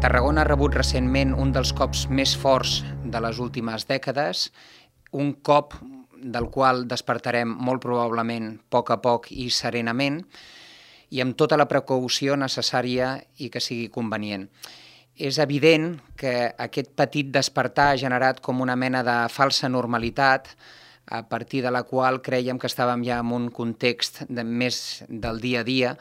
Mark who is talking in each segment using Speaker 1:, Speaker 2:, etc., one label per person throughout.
Speaker 1: Tarragona ha rebut recentment un dels cops més forts de les últimes dècades, un cop del qual despertarem molt probablement a poc a poc i serenament i amb tota la precaució necessària i que sigui convenient. És evident que aquest petit despertar ha generat com una mena de falsa normalitat a partir de la qual creiem que estàvem ja en un context de més del dia a dia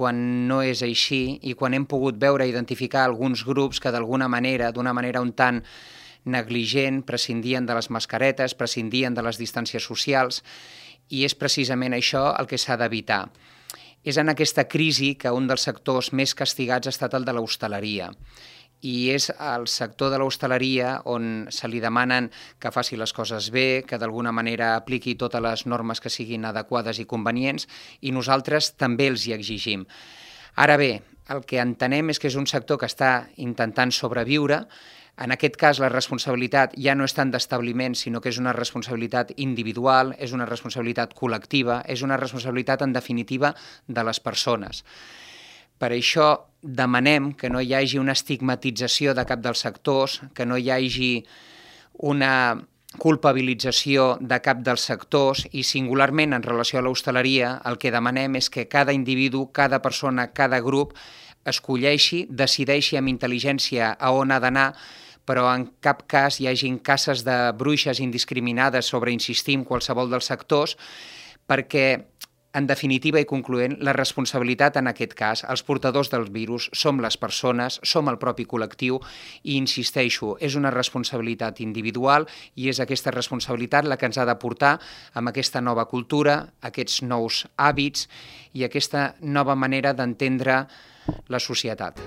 Speaker 1: quan no és així i quan hem pogut veure i identificar alguns grups que d'alguna manera, d'una manera un tant negligent, prescindien de les mascaretes, prescindien de les distàncies socials, i és precisament això el que s'ha d'evitar. És en aquesta crisi que un dels sectors més castigats ha estat el de l'hostaleria i és el sector de l'hostaleria on se li demanen que faci les coses bé, que d'alguna manera apliqui totes les normes que siguin adequades i convenients i nosaltres també els hi exigim. Ara bé, el que entenem és que és un sector que està intentant sobreviure, en aquest cas la responsabilitat ja no és tant d'establiment, sinó que és una responsabilitat individual, és una responsabilitat col·lectiva, és una responsabilitat en definitiva de les persones. Per això demanem que no hi hagi una estigmatització de cap dels sectors, que no hi hagi una culpabilització de cap dels sectors i singularment en relació a l'hostaleria el que demanem és que cada individu, cada persona, cada grup escolleixi, decideixi amb intel·ligència a on ha d'anar però en cap cas hi hagin cases de bruixes indiscriminades sobre, insistim, qualsevol dels sectors, perquè en definitiva i concloent, la responsabilitat en aquest cas, els portadors del virus, som les persones, som el propi col·lectiu i insisteixo, és una responsabilitat individual i és aquesta responsabilitat la que ens ha de portar amb aquesta nova cultura, aquests nous hàbits i aquesta nova manera d'entendre la societat.